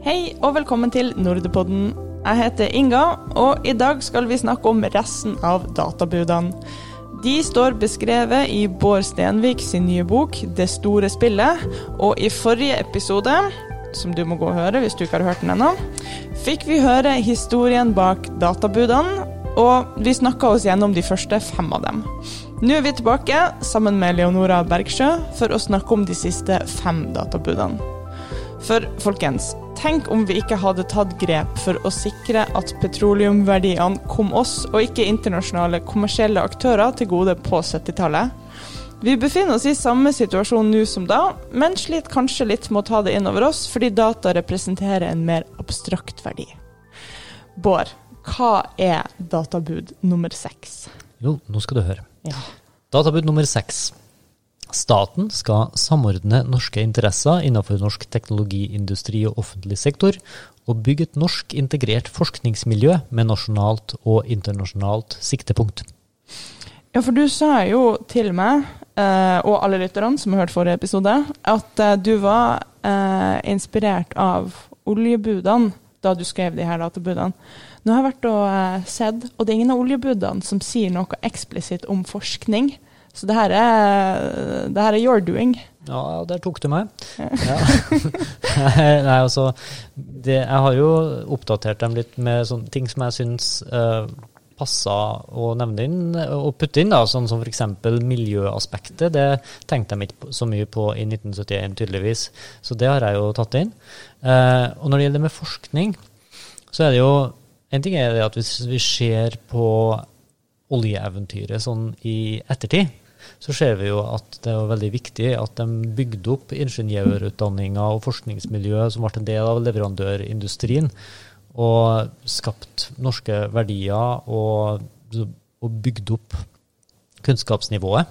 Hei og velkommen til Nordepodden. Jeg heter Inga, og i dag skal vi snakke om resten av databudene. De står beskrevet i Bård Stenvik sin nye bok 'Det store spillet', og i forrige episode, som du må gå og høre hvis du ikke har hørt den ennå, fikk vi høre historien bak databudene, og vi snakka oss gjennom de første fem av dem. Nå er vi tilbake sammen med Leonora Bergsjø for å snakke om de siste fem databudene. For folkens, tenk om vi ikke hadde tatt grep for å sikre at petroleumverdiene kom oss, og ikke internasjonale kommersielle aktører, til gode på 70-tallet. Vi befinner oss i samme situasjon nå som da, men sliter kanskje litt med å ta det inn over oss, fordi data representerer en mer abstrakt verdi. Bård, hva er databud nummer seks? Jo, nå skal du høre. Ja. Databud nummer seks. Staten skal samordne norske interesser innenfor norsk teknologiindustri og offentlig sektor, og bygge et norsk integrert forskningsmiljø med nasjonalt og internasjonalt siktepunkt. Ja, for du sa jo til meg, eh, og alle lytterne som har hørt forrige episode, at eh, du var eh, inspirert av oljebudene da du skrev de her databudene. Nå har jeg vært og sett, og det er ingen av oljebudene som sier noe eksplisitt om forskning. Så det her er, det her er your doing. Ja, der tok du meg. Ja. Nei, altså, det, jeg har jo oppdatert dem litt med sånne ting som jeg syns uh, passa å nevne inn og putte inn, da, sånn som f.eks. miljøaspektet. Det tenkte jeg ikke så mye på i 1971, tydeligvis. Så det har jeg jo tatt inn. Uh, og når det gjelder med forskning, så er det jo En ting er det at hvis vi ser på oljeeventyret sånn i ettertid, så ser vi jo at det er veldig viktig at de bygde opp ingeniørutdanninga og forskningsmiljøet som ble en del av leverandørindustrien, og skapt norske verdier og, og bygd opp kunnskapsnivået.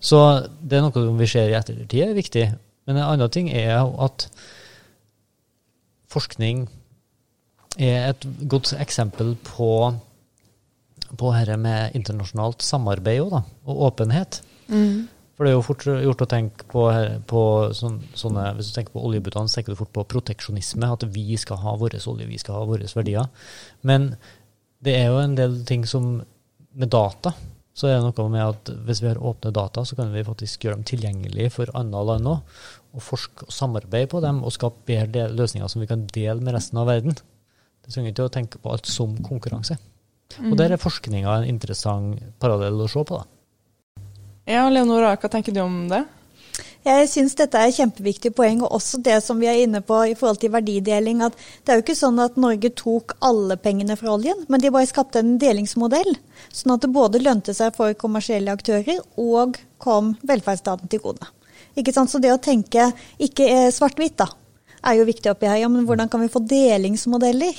Så det er noe vi ser i ettertid er viktig. Men en annen ting er at forskning er et godt eksempel på, på dette med internasjonalt samarbeid også, da, og åpenhet. Mm. For det er jo fort gjort å tenke på, på sånne, sånne Hvis du tenker på oljebutene, så tenker du fort på proteksjonisme. At vi skal ha vår olje, vi skal ha våre verdier. Men det er jo en del ting som Med data så er det noe med at hvis vi har åpne data, så kan vi faktisk gjøre dem tilgjengelige for andre land òg. Og forske og samarbeide på dem og skape bedre løsninger som vi kan dele med resten av verden. Det trenger ikke å tenke på alt som konkurranse. Og der er forskninga en interessant parallell å se på. da. Ja, Leonora, hva tenker du om det? Jeg syns dette er et kjempeviktig poeng, og også det som vi er inne på i forhold til verdideling. at Det er jo ikke sånn at Norge tok alle pengene fra oljen, men de bare skapte en delingsmodell. Sånn at det både lønte seg for kommersielle aktører og kom velferdsstaten til gode. Ikke sant? Så det å tenke ikke svart-hvitt, da, er jo viktig oppi her. Ja, men hvordan kan vi få delingsmodeller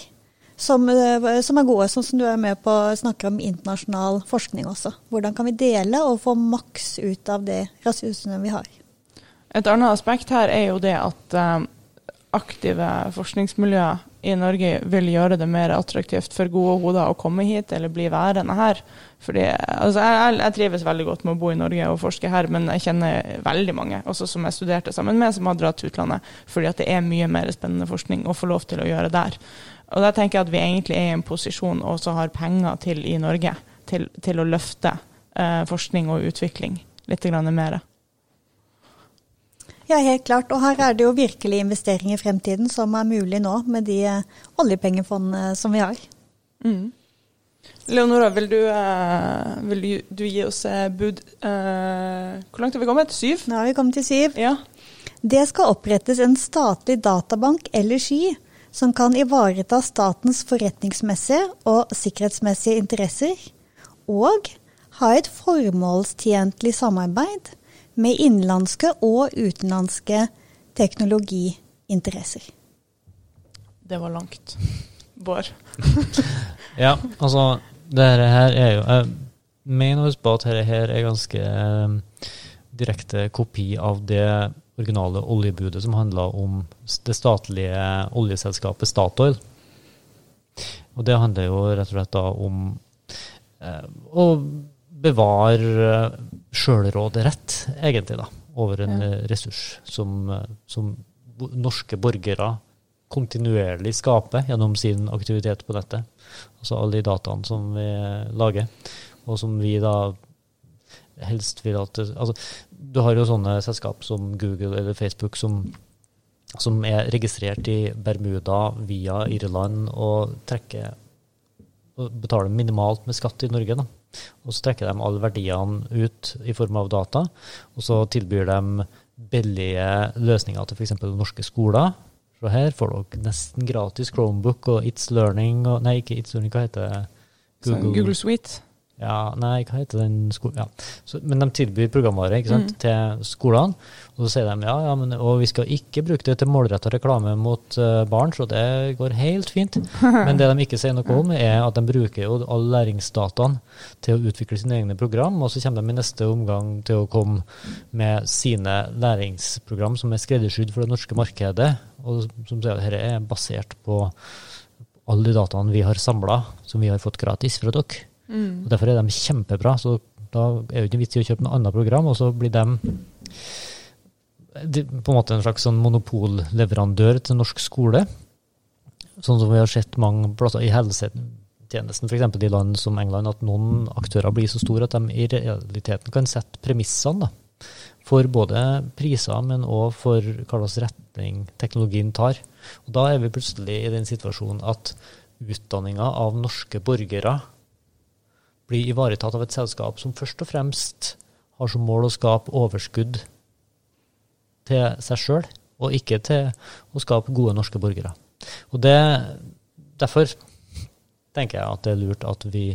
som, som er gode, sånn som du er med på å snakke om internasjonal forskning også. Hvordan kan vi dele og få maks ut av de ressursene vi har. Et annet aspekt her er jo det at um, aktive forskningsmiljøer i Norge vil gjøre det mer attraktivt for gode hoder å komme hit eller bli værende her. Fordi, altså, jeg, jeg, trives veldig godt med å bo i Norge og forske her, men jeg kjenner veldig mange også som jeg studerte sammen med, som har dratt til utlandet. Fordi at det er mye mer spennende forskning å få lov til å gjøre der. Og da tenker jeg at vi egentlig er i en posisjon og også har penger til i Norge til, til å løfte eh, forskning og utvikling litt mer. Ja, helt klart. Og her er det jo virkelig investering i fremtiden som er mulig nå, med de oljepengefondene som vi har. Mm. Leonora, vil du, uh, vil du, gi oss bud Hvor langt har vi kommet? Syv? Nå har vi kommet til syv. Ja. Det skal opprettes en statlig databank eller sky som kan ivareta statens forretningsmessige og sikkerhetsmessige interesser, og ha et formålstjentlig samarbeid med innenlandske og utenlandske teknologiinteresser. Det var langt. Bård? ja, altså Dette her er jo Jeg mener på at dette her er ganske eh, direkte kopi av det originale oljebudet som handla om det statlige oljeselskapet Statoil. Og det handler jo rett og slett da om eh, å bevare sjølråderett, egentlig, da, over en ja. ressurs som, som, norske borgere kontinuerlig skaper gjennom sin aktivitet på nettet. Altså alle de dataene som vi lager, og som vi da helst vil at altså, Du har jo sånne selskap som Google eller Facebook som, som er registrert i Bermuda via Irland og trekker og betaler minimalt med skatt i Norge. da. Og så trekker de alle verdiene ut i form av data, og så tilbyr de billige løsninger til f.eks. norske skoler. Så her får dere nesten gratis Chromebook og It's Learning og Nei, ikke It's Learning, hva heter det? Google, Google Suite. Ja, nei, hva heter den skolen? Ja. Så, men de tilbyr programvare ikke sant, Mm. til skolene. Og så sier de ja, ja, men, og vi skal ikke bruke det til målretta reklame mot uh, barn, så det går helt fint. Men det de ikke sier noe om, er at de bruker jo alle læringsdataen til å utvikle sine egne program, og så kommer de i neste omgang til å komme med sine læringsprogram som er skreddersydd for det norske markedet, og som sier at dette er basert på alle de dataene vi har samla, som vi har fått gratis fra dere. Mm. Og Derfor er de kjempebra. Så da er det ikke vits i å kjøpe noe annet program, og så blir de, på en måte en slags sånn monopolleverandør til norsk skole. Sånn som vi har sett mange plasser i helsetjenesten, f.eks. i land som England, at noen aktører blir så store at de i realiteten kan sette premissene da, for både priser, men òg for hva slags retning teknologien tar. Og Da er vi plutselig i den situasjonen at utdanninga av norske borgere blir ivaretatt av et selskap som først og fremst har som mål å skape overskudd til seg sjøl, og ikke til å skape gode norske borgere. Og det, Derfor tenker jeg at det er lurt at vi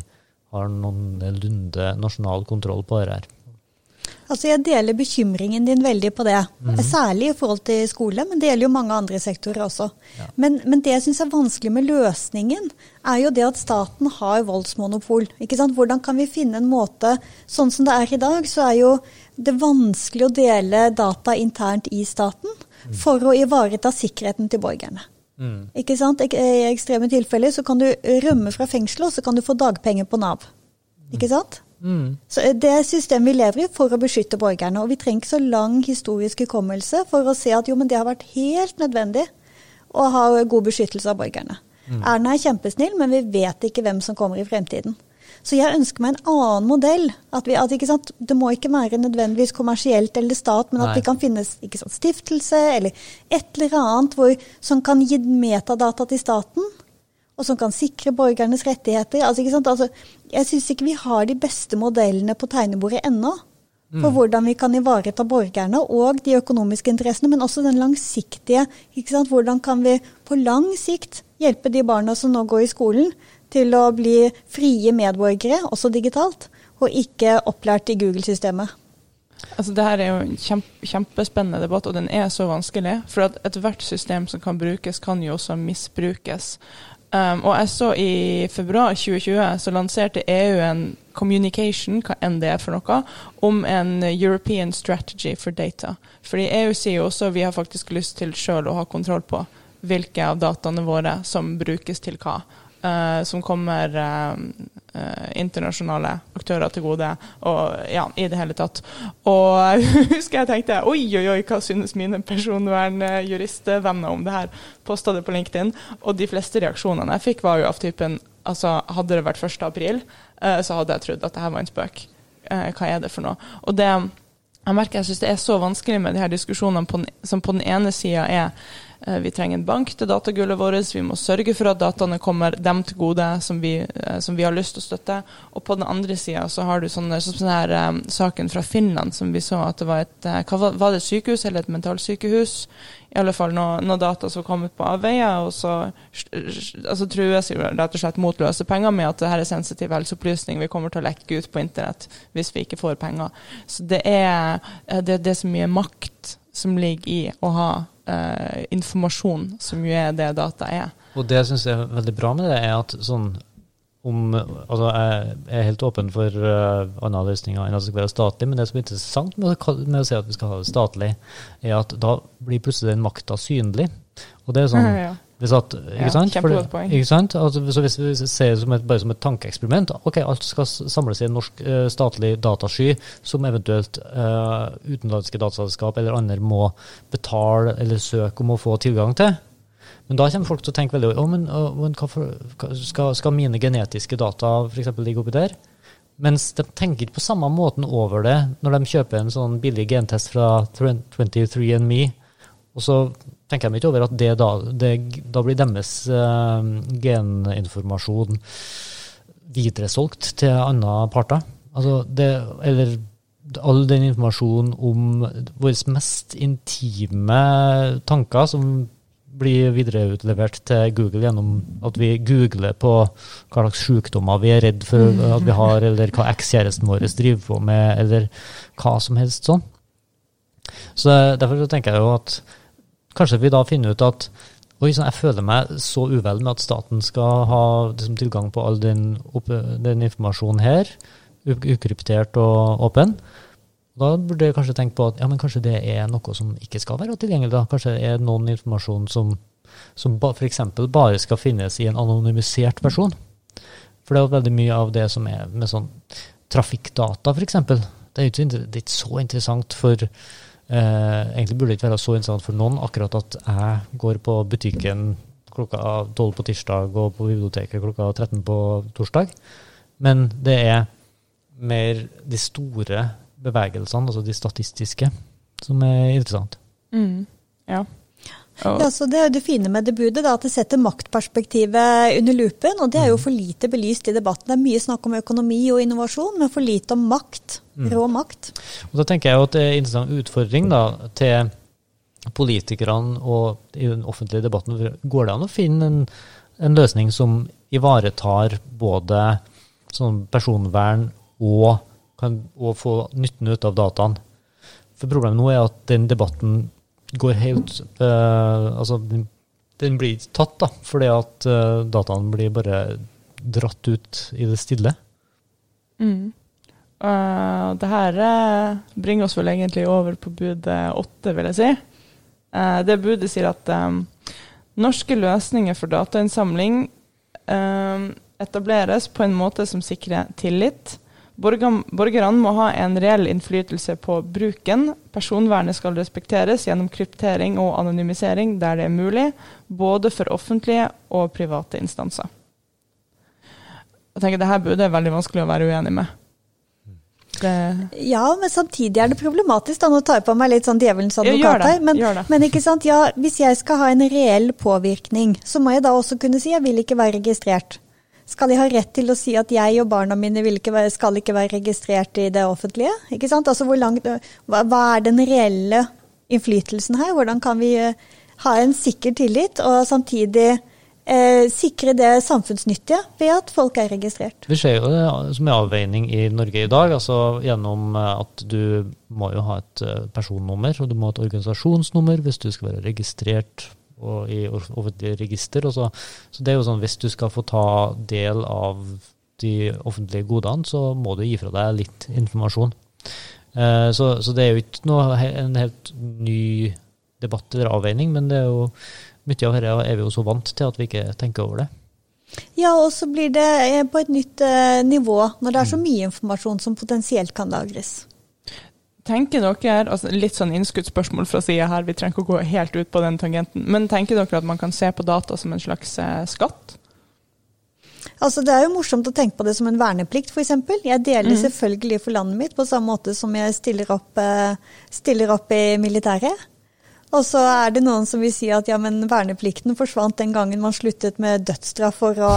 har noenlunde nasjonal kontroll på det her. Altså Jeg deler bekymringen din veldig på det. Mhm. Særlig i forhold til skole, men det gjelder jo mange andre sektorer også. Ja. Men, men det jeg syns er vanskelig med løsningen, er jo det at staten har voldsmonopol. Ikke sant? Hvordan kan vi finne en måte Sånn som det er i dag, så er jo det vanskelig å dele data internt i staten for å ivareta sikkerheten til borgerne. Mm. Ikke sant? I ekstreme tilfeller så kan du rømme fra fengselet, og så kan du få dagpenger på Nav. Ikke sant? Mm. Så Det er systemet vi lever i for å beskytte borgerne. Og vi trenger ikke så lang historisk hukommelse for å se at jo, men det har vært helt nødvendig å ha god beskyttelse av borgerne. Erna er kjempesnill, men vi vet ikke hvem som kommer i fremtiden. Så jeg ønsker meg en annen modell. At vi, at, ikke sant, det må ikke være nødvendigvis kommersielt eller stat, men at Nei. vi kan finnes ikke sant, stiftelse eller et eller annet hvor, som kan gi metadata til staten og som kan sikre borgernes rettigheter. Altså? Altså, jeg syns ikke vi har de beste modellene på tegnebordet ennå. For hvordan vi kan ivareta borgerne og de økonomiske interessene, men også den langsiktige. Hvordan kan vi på lang sikt hjelpe de barna som nå går i skolen, til å bli frie medborgere, også digitalt, og ikke opplært i Google-systemet. Altså, det her er jo en kjempe, kjempespennende debatt, og den er så vanskelig. For at ethvert system som kan brukes, kan jo også misbrukes. Um, og jeg så i februar 2020 så lanserte EU en communication, hva enn det er for noe, om en European strategy for data. Fordi EU sier jo også vi har faktisk lyst til sjøl å ha kontroll på hvilke av dataene våre som brukes til hva. Uh, som kommer eh, internasjonale aktører til gode, og ja, i det hele tatt. Og jeg husker jeg tenkte oi, oi, oi, hva synes mine personvernjuristvenner om det her? Posta det på LinkedIn, og de fleste reaksjonene jeg fikk, var jo av typen altså, hadde det vært 1. april, eh, så hadde jeg trodd at det her var en spøk. Eh, hva er det for noe? Og det jeg merker jeg synes det er så vanskelig med de her diskusjonene på den, som på den ene sida er eh, vi trenger en bank til datagullet vårt, vi må sørge for at dataene kommer dem til gode som vi, eh, som vi har lyst til å støtte. Og på den andre sida så har du sånne, sånn her um, saken fra Finland som vi så at det var et eh, hva var, det et sykehus eller et mentalsykehus? I alle fall noen noe data som kom ut på avveier, og så altså, trues jo rett og slett mot løse penger med at det her er sensitiv helseopplysning, vi kommer til å lekke ut på internett hvis vi ikke får penger. Så det er, eh, det, det er så mye makt som ligger i å ha eh, informasjon, som jo er det data er. Og det jeg syns er veldig bra med det, er at sånn om Altså, jeg er helt åpen for uh, andre løsninger enn at det skal være statlig, men det som er interessant med, med å si at vi skal ha det statlig, er at da blir plutselig den makta synlig. Og det er sånn ja. hvis at, ikke Ja, kjempegodt poeng. Altså, så hvis vi ser det som et, bare som et tankeeksperiment, ok, alt skal samles i en norsk uh, statlig datasky, som eventuelt uh, utenlandske dataselskap eller andre må betale eller søke om å få tilgang til. Men da kommer folk til å tenke veldig oh, men, oh, men for, skal, skal, mine genetiske data f.eks. ligge oppi der? Mens de tenker ikke på samme måten over det når de kjøper en sånn billig gentest fra 23andMe. Og så tenker de ikke over at det da, det, da blir deres uh, geninformasjon videresolgt til andre parter. Altså det, eller all den informasjonen om våre mest intime tanker som blir videreutlevert til Google gjennom at vi googler på hva slags sykdommer vi er redd for at vi har, eller hva ekskjæresten vår driver på med, eller hva som helst sånn. Så Derfor så tenker jeg jo at kanskje vi da finner ut at Oi, sånn, jeg føler meg så uvel med at staten skal ha liksom, tilgang på all den, den informasjonen her, ukryptert og åpen. Da burde jeg kanskje tenke på at ja, men kanskje det er noe som ikke skal være tilgjengelig. da. Kanskje det er noen informasjon som, som ba, f.eks. bare skal finnes i en anonymisert versjon. For det er jo veldig mye av det som er med sånn trafikkdata, f.eks. Det er ikke, det er ikke så interessant for Egentlig burde det ikke være så interessant for noen akkurat at jeg går på butikken klokka 12 på tirsdag og på biblioteket klokka 13 på torsdag. Men det er mer de store bevegelsene, altså de statistiske, som er interessant. Mm. Ja. Ja, så Det er jo det fine med det budet, da, at det setter maktperspektivet under lupen. Og det er jo mm. for lite belyst i debatten. Det er mye snakk om økonomi og innovasjon, men for lite om makt. Mm. Rå makt. Og Da tenker jeg jo at det er en interessant utfordring da, til politikerne og i den offentlige debatten. Går det an å finne en, en løsning som ivaretar både sånn personvern og kan og få nytten ut av dataen? For problemet nå er at den debatten går helt uh, Altså, den, blir ikke tatt, da, fordi at uh, dataene blir bare dratt ut i det stille. Mm. Uh, det her bringer oss vel egentlig over på bud åtte, vil jeg si. Uh, det budet sier at um, norske løsninger for datainnsamling um, etableres på en måte som sikrer tillit, Borgerne må ha en reell innflytelse på bruken. Personvernet skal respekteres gjennom kryptering og anonymisering der det er mulig, både for offentlige og private instanser. Jeg tenker Dette budet er veldig vanskelig å være uenig med. Det ja, men samtidig er det problematisk. da, Nå tar jeg på meg litt sånn djevelens advokat her. Men, men, ikke sant, ja, hvis jeg skal ha en reell påvirkning, så må jeg da også kunne si jeg vil ikke være registrert. Skal de ha rett til å si at jeg og barna mine ikke være, skal ikke være registrert i det offentlige? Ikke sant? Altså langt, hva, hva, er den reelle innflytelsen her? Hvordan kan vi eh, ha en sikker tillit, og samtidig eh, sikre det samfunnsnyttige ved at folk er registrert? Vi ser jo det som en avveining i Norge i dag, altså gjennom eh, at du må jo ha et eh, personnummer, og du må ha et organisasjonsnummer hvis du skal være registrert og i offentlige register. Så, så det er jo sånn hvis du skal få ta del av de offentlige godene, så må du gi fra deg litt informasjon. Eh, så, så, det er jo ikke noe, en helt ny debatt eller avveining, men det er jo mye av dette er vi jo så vant til at vi ikke tenker over det. Ja, og så blir det eh, på et nytt uh, nivå når det er så mm. mye informasjon som potensielt kan lagres. Tenker dere, altså Litt sånn innskuddsspørsmål fra sida her, vi trenger ikke å gå helt ut på den tangenten. Men tenker dere at man kan se på data som en slags eh, skatt? Altså Det er jo morsomt å tenke på det som en verneplikt, f.eks. Jeg deler mm. selvfølgelig for landet mitt på samme måte som jeg stiller opp, eh, stiller opp i militæret. Og så er det noen som vil si at ja, men verneplikten forsvant den gangen man sluttet med dødsstraff for å,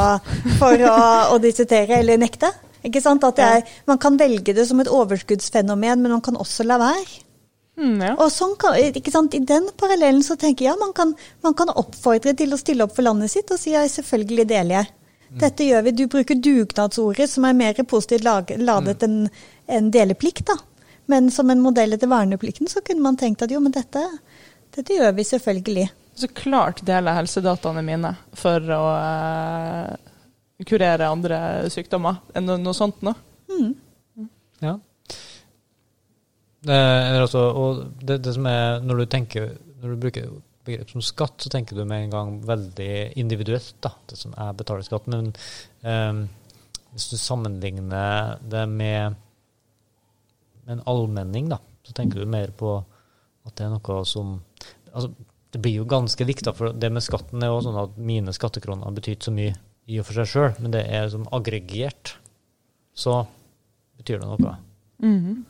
for å, å dissertere eller nekte. Ikke sant? At er, man kan velge det som et overskuddsfenomen, men man kan også la være. Mm, ja. Og sånn kan, ikke sant? I den parallellen så tenker jeg ja, man kan, man kan oppfordre til å stille opp for landet sitt og si ja, selvfølgelig deler jeg. Mm. Dette gjør vi. Du bruker dugnadsordet, som er mer positivt ladet mm. enn en deleplikt. da. Men som en modell etter verneplikten så kunne man tenkt at jo, men dette, dette gjør vi selvfølgelig. Så klart deler helsedataene mine for å uh kurere andre sykdommer enn noe, noe sånt noe. Mm. Ja. Det, altså, og det, det, som er Når du tenker når du bruker begrep som skatt, så tenker du med en gang veldig individuelt. da, Det som er betaler skatt. Men um, hvis du sammenligner det med, med en allmenning, da, så tenker du mer på at det er noe som altså, det blir jo ganske likt, da, for det med skatten er jo sånn at mine skattekroner har betydd så mye i og for seg sjøl, men det er som aggregert, så betyr det noe. Mhm.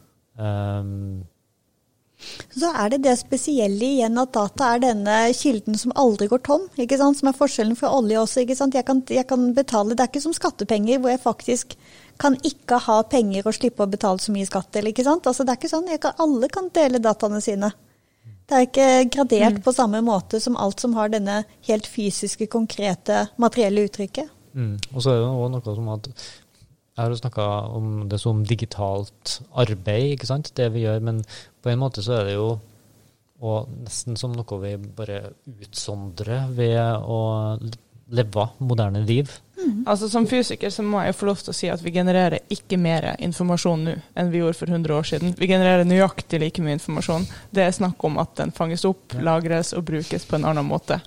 Um, Så er det det spesielle igjen at data er denne kilden som aldri går tom. ikke sant? Som er forskjellen fra olje også. ikke sant? Jeg kan, jeg kan betale, Det er ikke som skattepenger, hvor jeg faktisk kan ikke ha penger og slippe å betale så mye skatt. eller ikke sant? Altså, det er ikke sånn. Kan, alle kan dele dataene sine. Det er ikke gradert på samme måte som alt som har denne helt fysiske, konkrete, materielle uttrykket. mm. Og så er det jo noe som at Jeg har jo snakka om det som digitalt arbeid, ikke sant, det vi gjør, men på en måte så er det jo og nesten som noe vi bare utsondrer ved å leve moderne liv. Altså Som fysiker så må jeg jo få lov til å si at vi genererer ikke mer informasjon nå enn vi gjorde for 100 år siden. Vi genererer nøyaktig like mye informasjon. Det er snakk om at den fanges opp, lagres og brukes på en annen måte.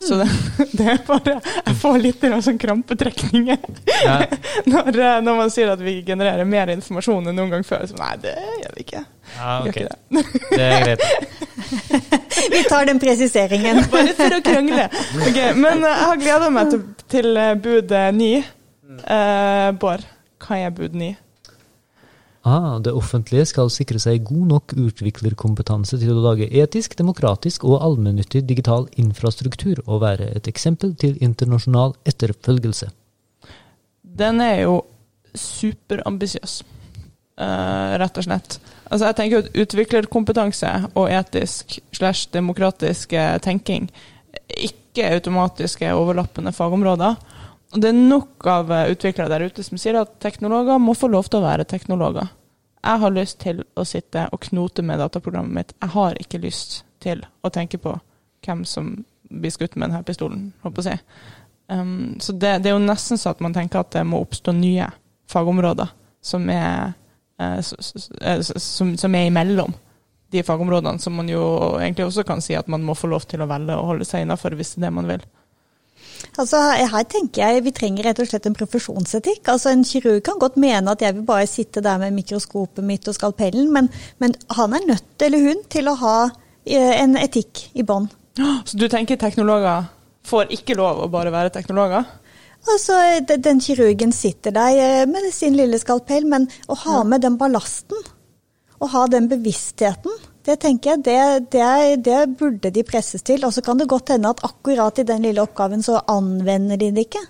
Så det, det er bare Jeg får litt sånn krampetrekninger Ja, når, eh, når man sier at vi genererer mer informasjon enn noen gang før. Så nei, det gjør vi ikke. ja okay. gjør ikke det. Det er greit. Vi tar den presiseringen. Bare for å krangle. Okay, men eh, jeg har gleda meg til, til eh, bud eh, ni. Uh, Bård, hva er bud ni? Ah, det offentlige skal sikre seg god nok utviklerkompetanse til å lage etisk, demokratisk og allmennyttig digital infrastruktur og være et eksempel til internasjonal etterfølgelse. Den er jo superambisiøs, uh, rett og slett. Altså, jeg tenker at utviklerkompetanse og etisk slash demokratisk tenking ikke er automatiske overlappende fagområder. Og det er nok av eh, utviklere der ute som sier at teknologer må få lov til å være teknologer. Jeg har lyst til å sitte og knote med dataprogrammet mitt. Jeg har ikke lyst til å tenke på hvem som blir skutt med denne pistolen, å si. Um, så det, det er jo nesten så at man tenker at det må oppstå nye fagområder som er, som, som er imellom de fagområdene, som man jo egentlig også kan si at man må få lov til å velge å holde seg innafor hvis det er det man vil. Altså, her tenker jeg vi trenger rett og slett en profesjonsetikk. Altså, En kirurg kan godt mene at jeg vil bare sitte der med mikroskopet mitt og skalpellen, men, men han er nødt, eller hun, til å ha eh, en etikk i bånn. Så du tenker teknologer får ikke lov å bare være teknologer? Altså, de- Den kirurgen sitter der eh, med sin lille skalpell, men å ha med den ballasten, å ha den bevisstheten, det tenker jeg, det, det, det burde de presses til. Og så kan det godt hende at akkurat i den lille oppgaven så anvender de det ikke.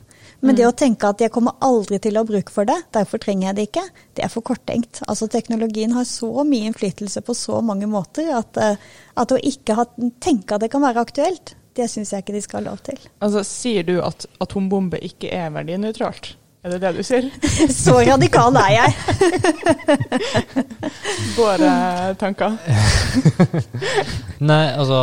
Men det å tenke at jeg kommer aldri til å ha bruk for det, derfor trenger jeg det ikke, det er for korttenkt. Altså Teknologien har så mye innflytelse på så mange måter at, eh, at å ikke ha, tenke at det kan være aktuelt, det syns jeg ikke de skal ha lov til. Altså, Sier du at atombombe ikke er verdinøytralt? Er det det du sier? Så radikal er jeg. Våre tanker? Nei, altså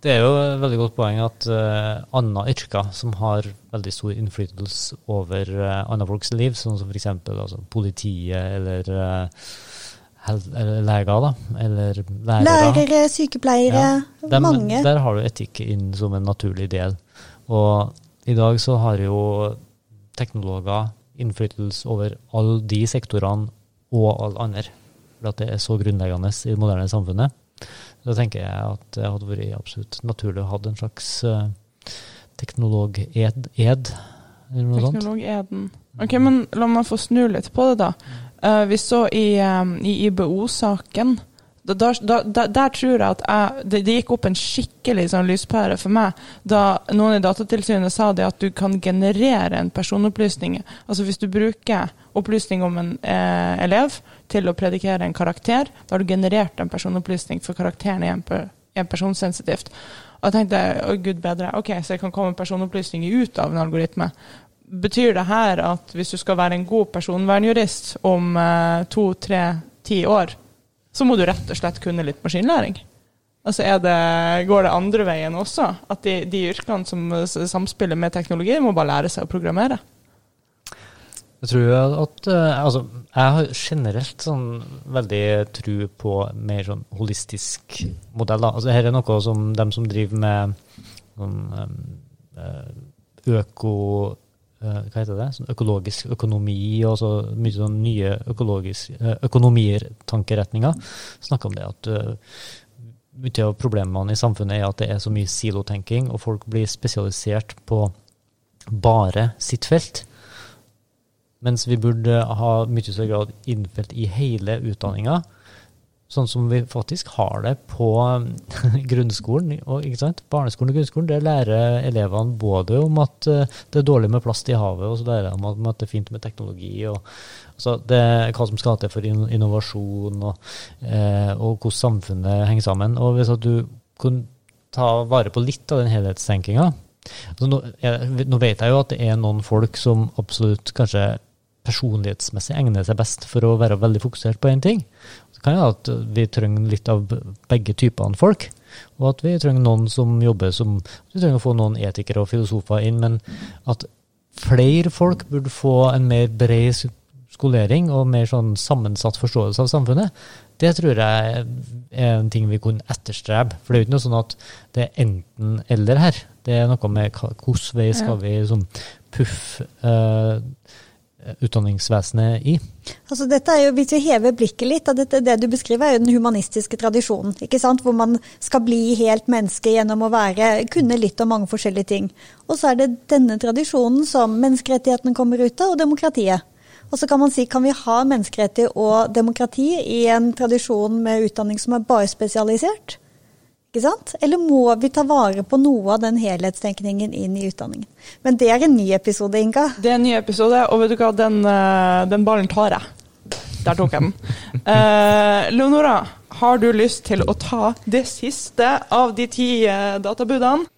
Det er jo et veldig godt poeng at uh, andre yrker som har veldig stor innflytelse over uh, andre folks liv, sånn som f.eks. Altså, politiet eller, uh, eller leger, da, eller lærere Lærere, sykepleiere, dem- mange. Der har du etikk inn som en naturlig del. Og i dag så har jo teknologer innflytelse over alle de sektorene og alle andre. For at det er så grunnleggende i det moderne samfunnet. Da tenker jeg at det hadde vært absolutt naturlig å ha en slags uh, teknolog-ed, ed, eller noe sånt. Teknolog Eden. Ok, men la meg få snu litt på det, da. Eh, vi så i, um, i IBO-saken da, da, da, Der tror jeg at jeg, det, det gikk opp en skikkelig sånn lyspære for meg da noen i Datatilsynet sa det at du kan generere en personopplysning. Altså hvis du bruker opplysning om en eh, elev til å predikere en karakter, da har du generert en personopplysning for karakteren i en, er personsensitivt. Og jeg tenkte å gud bedre, ok, så jeg kan komme personopplysninger ut av en algoritme. Betyr det her at hvis du skal være en god personvernjurist om eh, to, tre, ti år, så må du rett og slett kunne litt maskinlæring? Altså det, Går det andre veien også? At de, de yrkene som samspiller med teknologi, må bare lære seg å programmere? Jeg tror at eh, Altså, jeg har generelt sånn veldig tro på mer sånn holistisk modell. Altså, her er noe som dem som driver med sånn eh, øko... eh, hva heter det? Sånn økologisk økonomi og så mye sånn nye eh, økonomier, tankeretninger, snakker om det at eh, mye av problemene i samfunnet er at det er så mye silotenking, og folk blir spesialisert på bare sitt felt. Mens vi burde ha mye større grad innfelt i hele utdanninga. Sånn som vi faktisk har det på grunnskolen. Og? Barneskolen og grunnskolen det lærer elevene både om at eh, det er dårlig med plast i havet, og så lærer de om at det er fint med teknologi. og altså det, Hva som skal til for innovasjon, og, eh, og hvordan samfunnet henger sammen. Og Hvis du kunne ta vare på litt av den helhetstenkinga altså nå, nå vet jeg jo at det er noen folk som absolutt kanskje personlighetsmessig egner seg best for å være veldig fokusert på én ting. Kan jo at vi trenger litt av begge typene folk, og at vi trenger noen som jobber som Vi trenger å få noen etikere og filosofer inn, men at flere folk burde få en mer bred skolering og mer sånn sammensatt forståelse av samfunnet, det tror jeg er en ting vi kunne etterstrebe. For det er jo ikke noe sånn at det er enten-eller her. Det er noe med hvilken vei skal vi sånn puffe uh, utdanningsvesenet i? Altså dette er jo, Hvis vi hever blikket litt, dette, det du beskriver er jo den humanistiske tradisjonen. ikke sant? Hvor man skal bli helt menneske gjennom å være, kunne litt om mange forskjellige ting. Og så er det denne tradisjonen som menneskerettighetene kommer ut av, og demokratiet. Og så kan man si, kan vi ha menneskerettigheter og demokrati i en tradisjon med utdanning som er bare spesialisert? Ikke sant? Eller må vi ta vare på noe av den helhetstenkningen inn i utdanningen? Men det er en ny episode, Inga. Det er en ny episode, og vet du hva, den, eh, den ballen tar jeg. Der tok jeg den. Uh, Leonora, har du lyst til å ta det siste av de ti uh, databudene?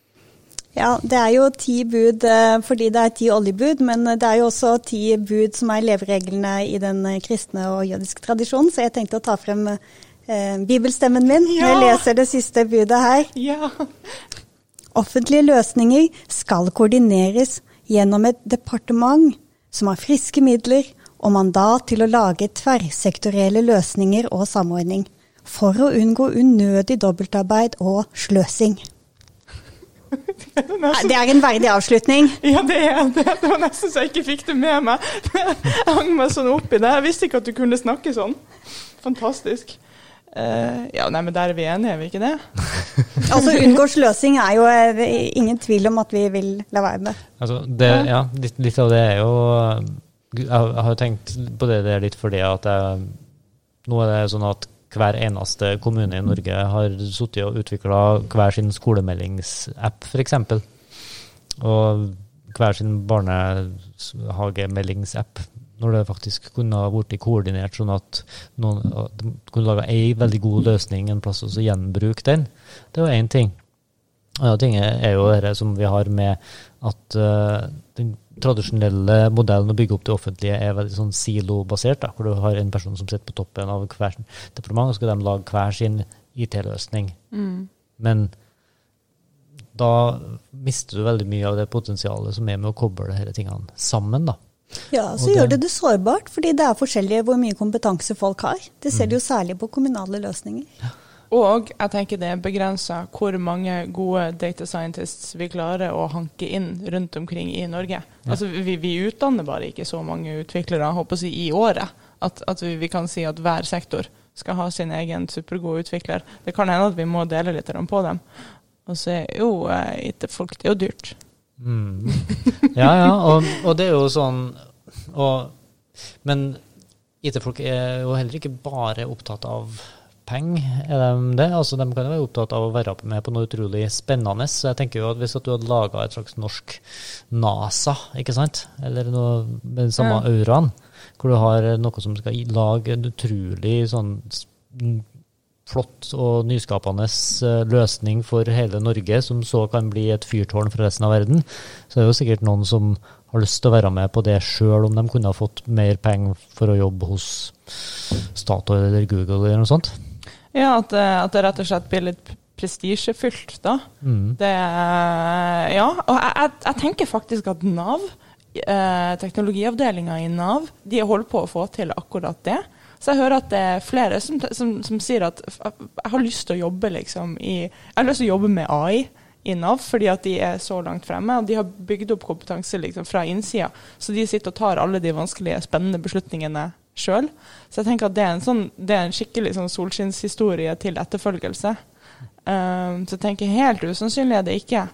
Ja, det er jo ti bud uh, fordi det er ti oljebud, men det er jo også ti bud som er levereglene i den kristne og jødiske tradisjonen, så jeg tenkte å ta frem eh, bibelstemmen min. Ja. Jeg leser det siste budet her. Ja. Offentlige løsninger skal koordineres gjennom et departement som har friske midler og mandat til å lage tverrsektorielle løsninger og samordning, for å unngå unødig dobbeltarbeid og sløsing. Det er en verdig avslutning. Ja, det er det. Det var nesten så jeg ikke fikk det med meg. Jeg hang meg sånn opp i det. Jeg visste ikke at du kunne snakke sånn. Fantastisk. Uh, ja, nei, men Der er vi enige, er vi ikke det? altså Unngå sløsing er jo er eh, ingen tvil om at vi vil la være med. Altså, det, ja, litt, litt, av det er jo Jeg har jo tenkt på det, det er litt fordi at jeg, nå er det sånn at hver eneste kommune i Norge har sittet og utvikla hver sin skolemeldingsapp, f.eks. Og hver sin barnehagemeldingsapp når det faktisk kunne ha blitt koordinert, sånn at noen at kunne laga ei veldig god løsning en plass, og så gjenbruke den. Det er jo én ting. En annen ting er jo det som vi har med at uh, den tradisjonelle modellen å bygge opp det offentlige er veldig sånn silobasert, da, hvor du har en person som sitter på toppen av hver departement, og skal de lage hver sin IT-løsning. Mm. Men da mister du veldig mye av det potensialet som er med å koble disse tingene sammen. da. Ja, så gjør det det sårbart, fordi det er forskjellig hvor mye kompetanse folk har. Det ser du jo mm. særlig på kommunale løsninger. Ja. Og jeg tenker det er begrensa hvor mange gode data scientists vi klarer å hanke inn rundt omkring i Norge. Ja. Altså, vi, vi, utdanner bare ikke så mange utviklere håper jeg, i året at, at vi, vi, kan si at hver sektor skal ha sin egen supergode utvikler. Det kan hende at vi må dele litt på dem. Og så er jo eh, IT-folk det er jo dyrt. Mm. Ja, ja, og, og, det er jo sånn og, Men IT-folk er jo heller ikke bare opptatt av penger, er de det? Altså, de kan jo være opptatt av å være med på noe utrolig spennende. Så jeg tenker jo at hvis at du hadde laga et slags norsk NASA, ikke sant, eller noe med den samme ja. auraen, hvor du har noe som skal lage en utrolig sånn flott og nyskapende eh, løsning for hele Norge, som så kan bli et fyrtårn for resten av verden, så er det jo sikkert noen som har lyst til å være med på det sjøl, om de kunne ha fått mer penger for å jobbe hos Statoil eller Google eller noe sånt. Ja, at, at det rett og slett blir litt prestisjefylt, da. Mm. Det, ja, og jeg, jeg, tenker faktisk at Nav, eh, teknologiavdelinga i Nav, de holder på å få til akkurat det. Så jeg hører at det er flere som, som, som sier at jeg har lyst til å jobbe liksom i Jeg har lyst til å jobbe med AI i Nav, fordi at de er så langt fremme. og De har bygd opp kompetanse liksom fra innsida, så de sitter og tar alle de vanskelige, spennende beslutningene sjøl. Så jeg tenker at det er en, sånn, det er en skikkelig sånn solskinnshistorie til etterfølgelse. Um, så jeg tenker helt usannsynlig er det ikke.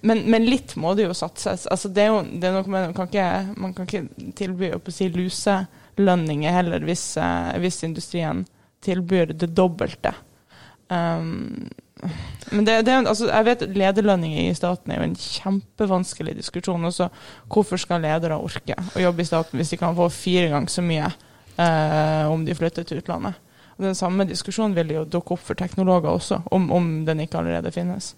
Men, men, litt må det jo satses. Altså, det er jo det er noe man, kan ikke, man kan ikke tilby å si luselønninger heller, hvis, uh, hvis, industrien tilbyr det dobbelte. Um, men det, det, altså, jeg vet lederlønninger i staten er jo en kjempevanskelig diskusjon. Også, hvorfor skal ledere orke å jobbe i staten hvis de kan få fire ganger så mye uh, om de flytter til utlandet? Og Den samme diskusjonen vil jo dukke opp for teknologer også, om, om den ikke allerede finnes.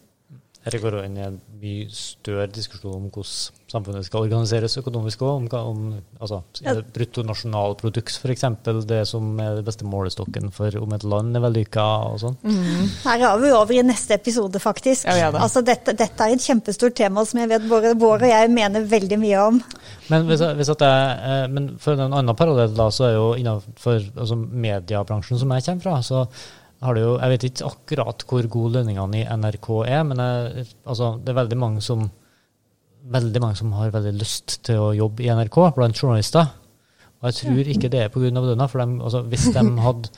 Dette går inn i en mye større diskusjon om hvordan samfunnet skal organiseres økonomisk òg. Om, om altså, ja. bruttonasjonalprodukt f.eks. det som er den beste målestokken for om et land er vellykka og sånn. Mm. Her er vi over i neste episode, faktisk. Ja, det. Altså, dette, dette, er et kjempestort tema som jeg vet både Bård og jeg mener veldig mye om. Men, hvis, hvis jeg, eh, men for en annen parallell da, så er jo innenfor altså, mediebransjen som jeg kommer fra, så har det jo Jeg vet ikke akkurat hvor gode lønningene i NRK er, men jeg, altså, det er veldig mange som veldig mange som har veldig lyst til å jobbe i NRK blant journalister. Og jeg tror ikke det er pga. lønna. For de, altså, hvis de hadde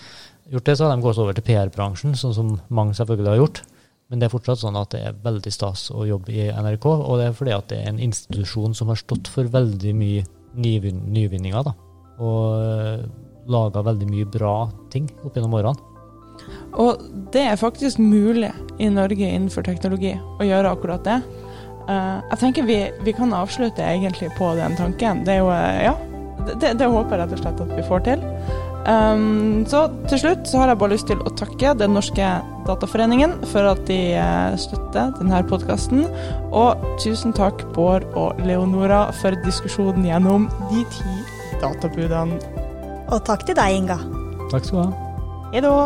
gjort det, så hadde de gått over til PR-bransjen, sånn som mange selvfølgelig har gjort. Men det er fortsatt sånn at det er veldig stas å jobbe i NRK, og det er fordi at det er en institusjon som har stått for veldig mye nyvinninger, da. Og uh, laga veldig mye bra ting opp gjennom årene. Og det er faktisk mulig i Norge innenfor teknologi å gjøre akkurat det. Uh, jeg tenker vi, vi, kan avslutte egentlig på den tanken. Det er jo uh, Ja, det, det, håper jeg rett og slett at vi får til. Um, så til slutt så har jeg bare lyst til å takke Den norske dataforeningen for at de uh, støtter denne podkasten. Og tusen takk, Bård og Leonora, for diskusjonen gjennom de ti databudene. Og takk til deg, Inga. Takk skal du ha. Hei da.